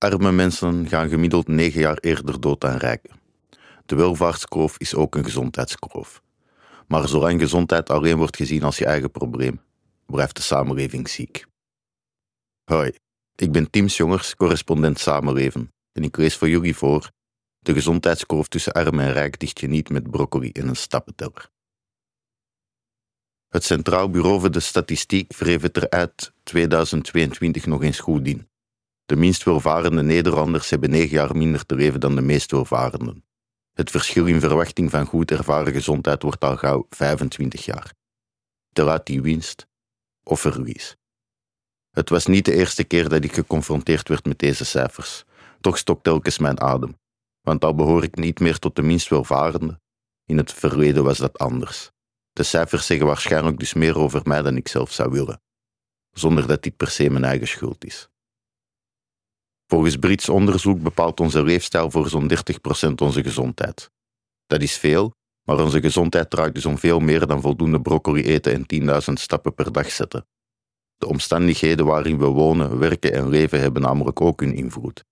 Arme mensen gaan gemiddeld negen jaar eerder dood dan rijken. De welvaartskroof is ook een gezondheidskroof. Maar zolang gezondheid alleen wordt gezien als je eigen probleem, blijft de samenleving ziek. Hoi, ik ben Tim Jongers, correspondent Samenleven, en ik lees voor jullie voor De gezondheidskroof tussen arm en rijk dicht je niet met broccoli en een stappenteller. Het Centraal Bureau voor de Statistiek wreef het er uit 2022 nog eens goed in. De minst welvarende Nederlanders hebben negen jaar minder te leven dan de meest welvarenden. Het verschil in verwachting van goed ervaren gezondheid wordt al gauw 25 jaar. Uit die winst of verlies. Het was niet de eerste keer dat ik geconfronteerd werd met deze cijfers. Toch stokt telkens mijn adem, want al behoor ik niet meer tot de minst welvarende. In het verleden was dat anders. De cijfers zeggen waarschijnlijk dus meer over mij dan ik zelf zou willen, zonder dat dit per se mijn eigen schuld is. Volgens Brits onderzoek bepaalt onze leefstijl voor zo'n 30% onze gezondheid. Dat is veel, maar onze gezondheid draait dus om veel meer dan voldoende broccoli eten en 10.000 stappen per dag zetten. De omstandigheden waarin we wonen, werken en leven hebben namelijk ook hun invloed.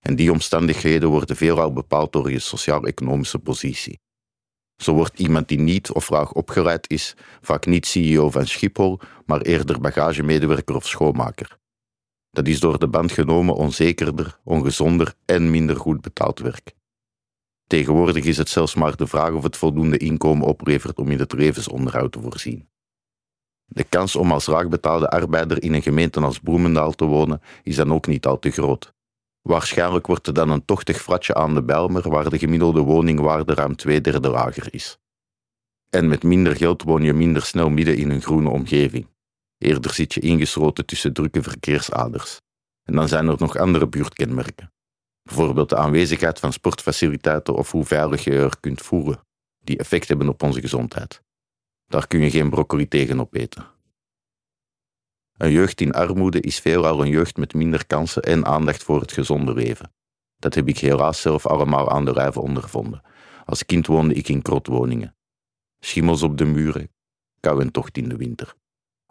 En die omstandigheden worden veelal bepaald door je sociaal-economische positie. Zo wordt iemand die niet of laag opgeleid is vaak niet CEO van Schiphol, maar eerder bagagemedewerker of schoonmaker. Dat is door de band genomen onzekerder, ongezonder en minder goed betaald werk. Tegenwoordig is het zelfs maar de vraag of het voldoende inkomen oplevert om in het levensonderhoud te voorzien. De kans om als laagbetaalde arbeider in een gemeente als Bloemendaal te wonen is dan ook niet al te groot. Waarschijnlijk wordt er dan een tochtig flatje aan de Bijlmer waar de gemiddelde woningwaarde ruim twee derde lager is. En met minder geld woon je minder snel midden in een groene omgeving. Eerder zit je ingesloten tussen drukke verkeersaders. En dan zijn er nog andere buurtkenmerken. Bijvoorbeeld de aanwezigheid van sportfaciliteiten of hoe veilig je er kunt voelen, die effect hebben op onze gezondheid. Daar kun je geen broccoli tegen opeten. Een jeugd in armoede is veelal een jeugd met minder kansen en aandacht voor het gezonde leven. Dat heb ik helaas zelf allemaal aan de lijve ondervonden. Als kind woonde ik in krotwoningen. Schimmels op de muren, kou en tocht in de winter.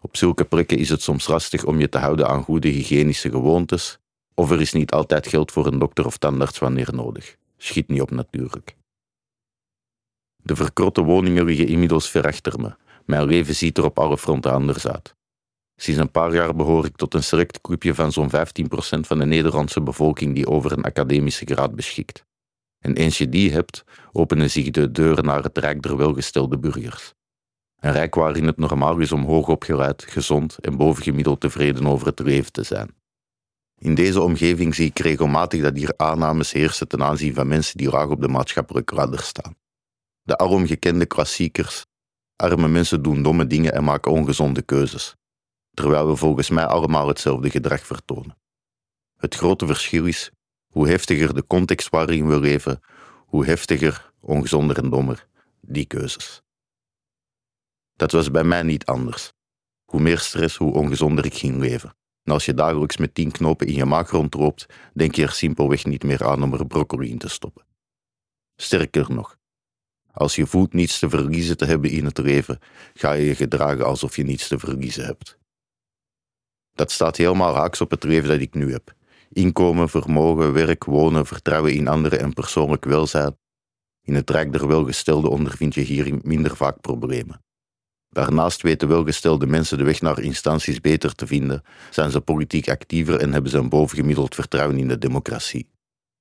Op zulke plekken is het soms lastig om je te houden aan goede hygiënische gewoontes, of er is niet altijd geld voor een dokter of tandarts wanneer nodig. Schiet niet op natuurlijk. De verkrotte woningen liggen inmiddels ver achter me. Mijn leven ziet er op alle fronten anders uit. Sinds een paar jaar behoor ik tot een select clubje van zo'n 15% van de Nederlandse bevolking die over een academische graad beschikt. En eens je die hebt, openen zich de deuren naar het rijk der welgestelde burgers. Een rijk waarin het normaal is om hoog opgeleid, gezond en bovengemiddeld tevreden over het leven te zijn. In deze omgeving zie ik regelmatig dat hier aannames heersen ten aanzien van mensen die laag op de maatschappelijke ladder staan. De alom gekende klassiekers. Arme mensen doen domme dingen en maken ongezonde keuzes, terwijl we volgens mij allemaal hetzelfde gedrag vertonen. Het grote verschil is hoe heftiger de context waarin we leven, hoe heftiger, ongezonder en dommer die keuzes. Dat was bij mij niet anders. Hoe meer stress, hoe ongezonder ik ging leven. En als je dagelijks met tien knopen in je maag rondloopt, denk je er simpelweg niet meer aan om er broccoli in te stoppen. Sterker nog, als je voelt niets te verliezen te hebben in het leven, ga je je gedragen alsof je niets te verliezen hebt. Dat staat helemaal haaks op het leven dat ik nu heb. Inkomen, vermogen, werk, wonen, vertrouwen in anderen en persoonlijk welzijn. In het rijk der welgestelde ondervind je hier minder vaak problemen. Daarnaast weten welgestelde mensen de weg naar instanties beter te vinden, zijn ze politiek actiever en hebben ze een bovengemiddeld vertrouwen in de democratie.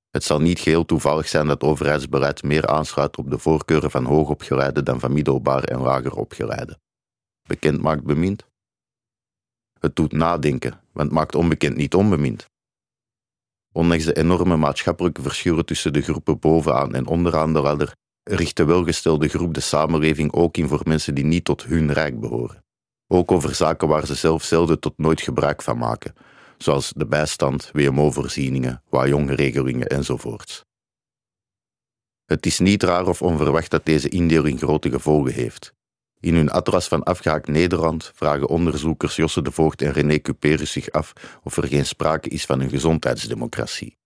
Het zal niet geheel toevallig zijn dat overheidsbeleid meer aansluit op de voorkeuren van hoogopgeleiden dan van middelbaar en lager opgeleiden. Bekend maakt bemind? Het doet nadenken, want maakt onbekend niet onbemind. Ondanks de enorme maatschappelijke verschillen tussen de groepen bovenaan en onderaan de ladder, richt de welgestelde groep de samenleving ook in voor mensen die niet tot hun rijk behoren. Ook over zaken waar ze zelf zelden tot nooit gebruik van maken, zoals de bijstand, WMO-voorzieningen, WAJONG-regelingen enzovoorts. Het is niet raar of onverwacht dat deze indeling grote gevolgen heeft. In hun atlas van afgehaakt Nederland vragen onderzoekers Josse de Voogd en René Cuperus zich af of er geen sprake is van een gezondheidsdemocratie.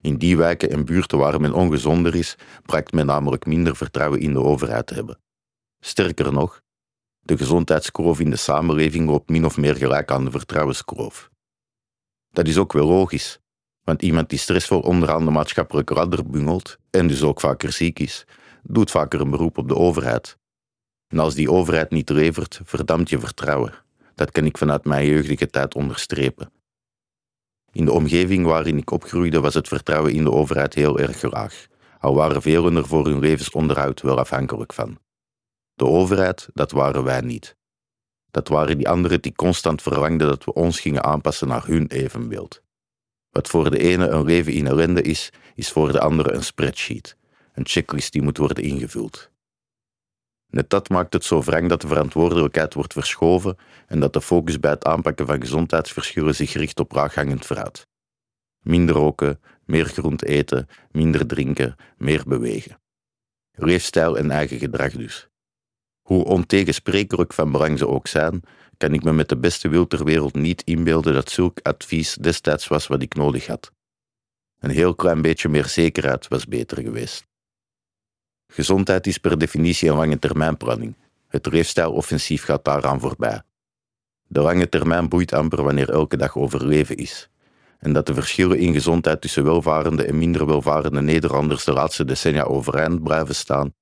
In die wijken en buurten waar men ongezonder is, blijkt men namelijk minder vertrouwen in de overheid te hebben. Sterker nog, de gezondheidskroof in de samenleving loopt min of meer gelijk aan de vertrouwenskroof. Dat is ook wel logisch, Want iemand die stressvol onderaan de maatschappelijke ladder bungelt en dus ook vaker ziek is, doet vaker een beroep op de overheid. En als die overheid niet levert, verdamt je vertrouwen. Dat kan ik vanuit mijn jeugdige tijd onderstrepen. In de omgeving waarin ik opgroeide was het vertrouwen in de overheid heel erg laag, al waren velen er voor hun levensonderhoud wel afhankelijk van. De overheid, dat waren wij niet. Dat waren die anderen die constant verlangden dat we ons gingen aanpassen naar hun evenbeeld. Wat voor de ene een leven in ellende is, is voor de andere een spreadsheet, een checklist die moet worden ingevuld. Net dat maakt het zo wrang dat de verantwoordelijkheid wordt verschoven en dat de focus bij het aanpakken van gezondheidsverschillen zich richt op laaghangend fruit. Minder roken, meer groente eten, minder drinken, meer bewegen. Leefstijl en eigen gedrag dus. Hoe ontegensprekelijk van belang ze ook zijn, kan ik me met de beste wil ter wereld niet inbeelden dat zulk advies destijds was wat ik nodig had. Een heel klein beetje meer zekerheid was beter geweest. Gezondheid is per definitie een lange termijnplanning. Het leefstijloffensief gaat daaraan voorbij. De lange termijn boeit amper wanneer elke dag overleven is. En dat de verschillen in gezondheid tussen welvarende en minder welvarende Nederlanders de laatste decennia overeind blijven staan,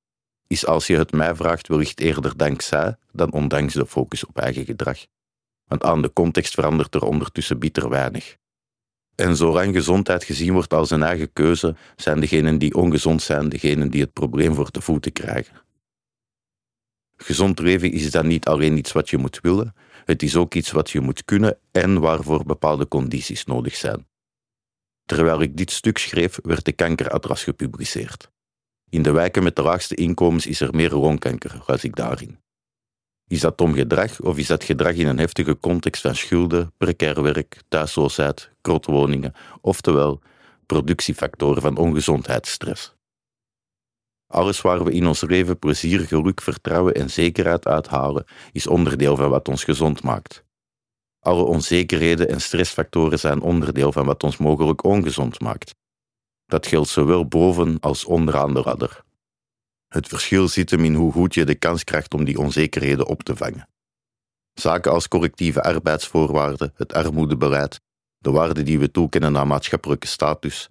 is als je het mij vraagt wellicht eerder dankzij dan ondanks de focus op eigen gedrag. Want aan de context verandert er ondertussen bitter weinig. En zolang gezondheid gezien wordt als een eigen keuze, zijn degenen die ongezond zijn degenen die het probleem voor de voeten krijgen. Gezond leven is dan niet alleen iets wat je moet willen, het is ook iets wat je moet kunnen en waarvoor bepaalde condities nodig zijn. Terwijl ik dit stuk schreef, werd de kankeratlas gepubliceerd. In de wijken met de laagste inkomens is er meer longkanker, las ik daarin. Is dat om gedrag of is dat gedrag in een heftige context van schulden, precair werk, thuisloosheid, krotwoningen, oftewel productiefactoren van ongezondheidsstress? Alles waar we in ons leven plezier, geluk, vertrouwen en zekerheid uithalen, is onderdeel van wat ons gezond maakt. Alle onzekerheden en stressfactoren zijn onderdeel van wat ons mogelijk ongezond maakt. Dat geldt zowel boven als onderaan de ladder. Het verschil zit hem in hoe goed je de kans krijgt om die onzekerheden op te vangen. Zaken als correctieve arbeidsvoorwaarden, het armoedebeleid, de waarden die we toekennen aan maatschappelijke status,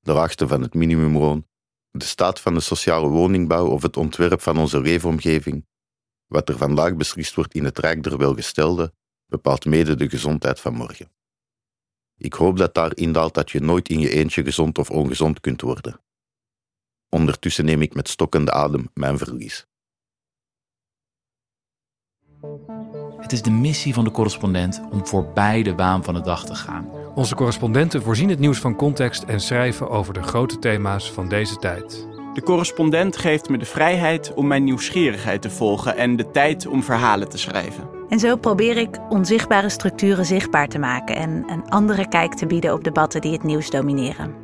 de laagte van het minimumloon, de staat van de sociale woningbouw of het ontwerp van onze leefomgeving, wat er vandaag beslist wordt in het Rijk der Welgestelde, bepaalt mede de gezondheid van morgen. Ik hoop dat daar indaalt dat je nooit in je eentje gezond of ongezond kunt worden. Ondertussen neem ik met stokkende adem mijn verlies. Het is de missie van de correspondent om voorbij de waan van de dag te gaan. Onze correspondenten voorzien het nieuws van context en schrijven over de grote thema's van deze tijd. De correspondent geeft me de vrijheid om mijn nieuwsgierigheid te volgen en de tijd om verhalen te schrijven. En zo probeer ik onzichtbare structuren zichtbaar te maken en een andere kijk te bieden op debatten die het nieuws domineren.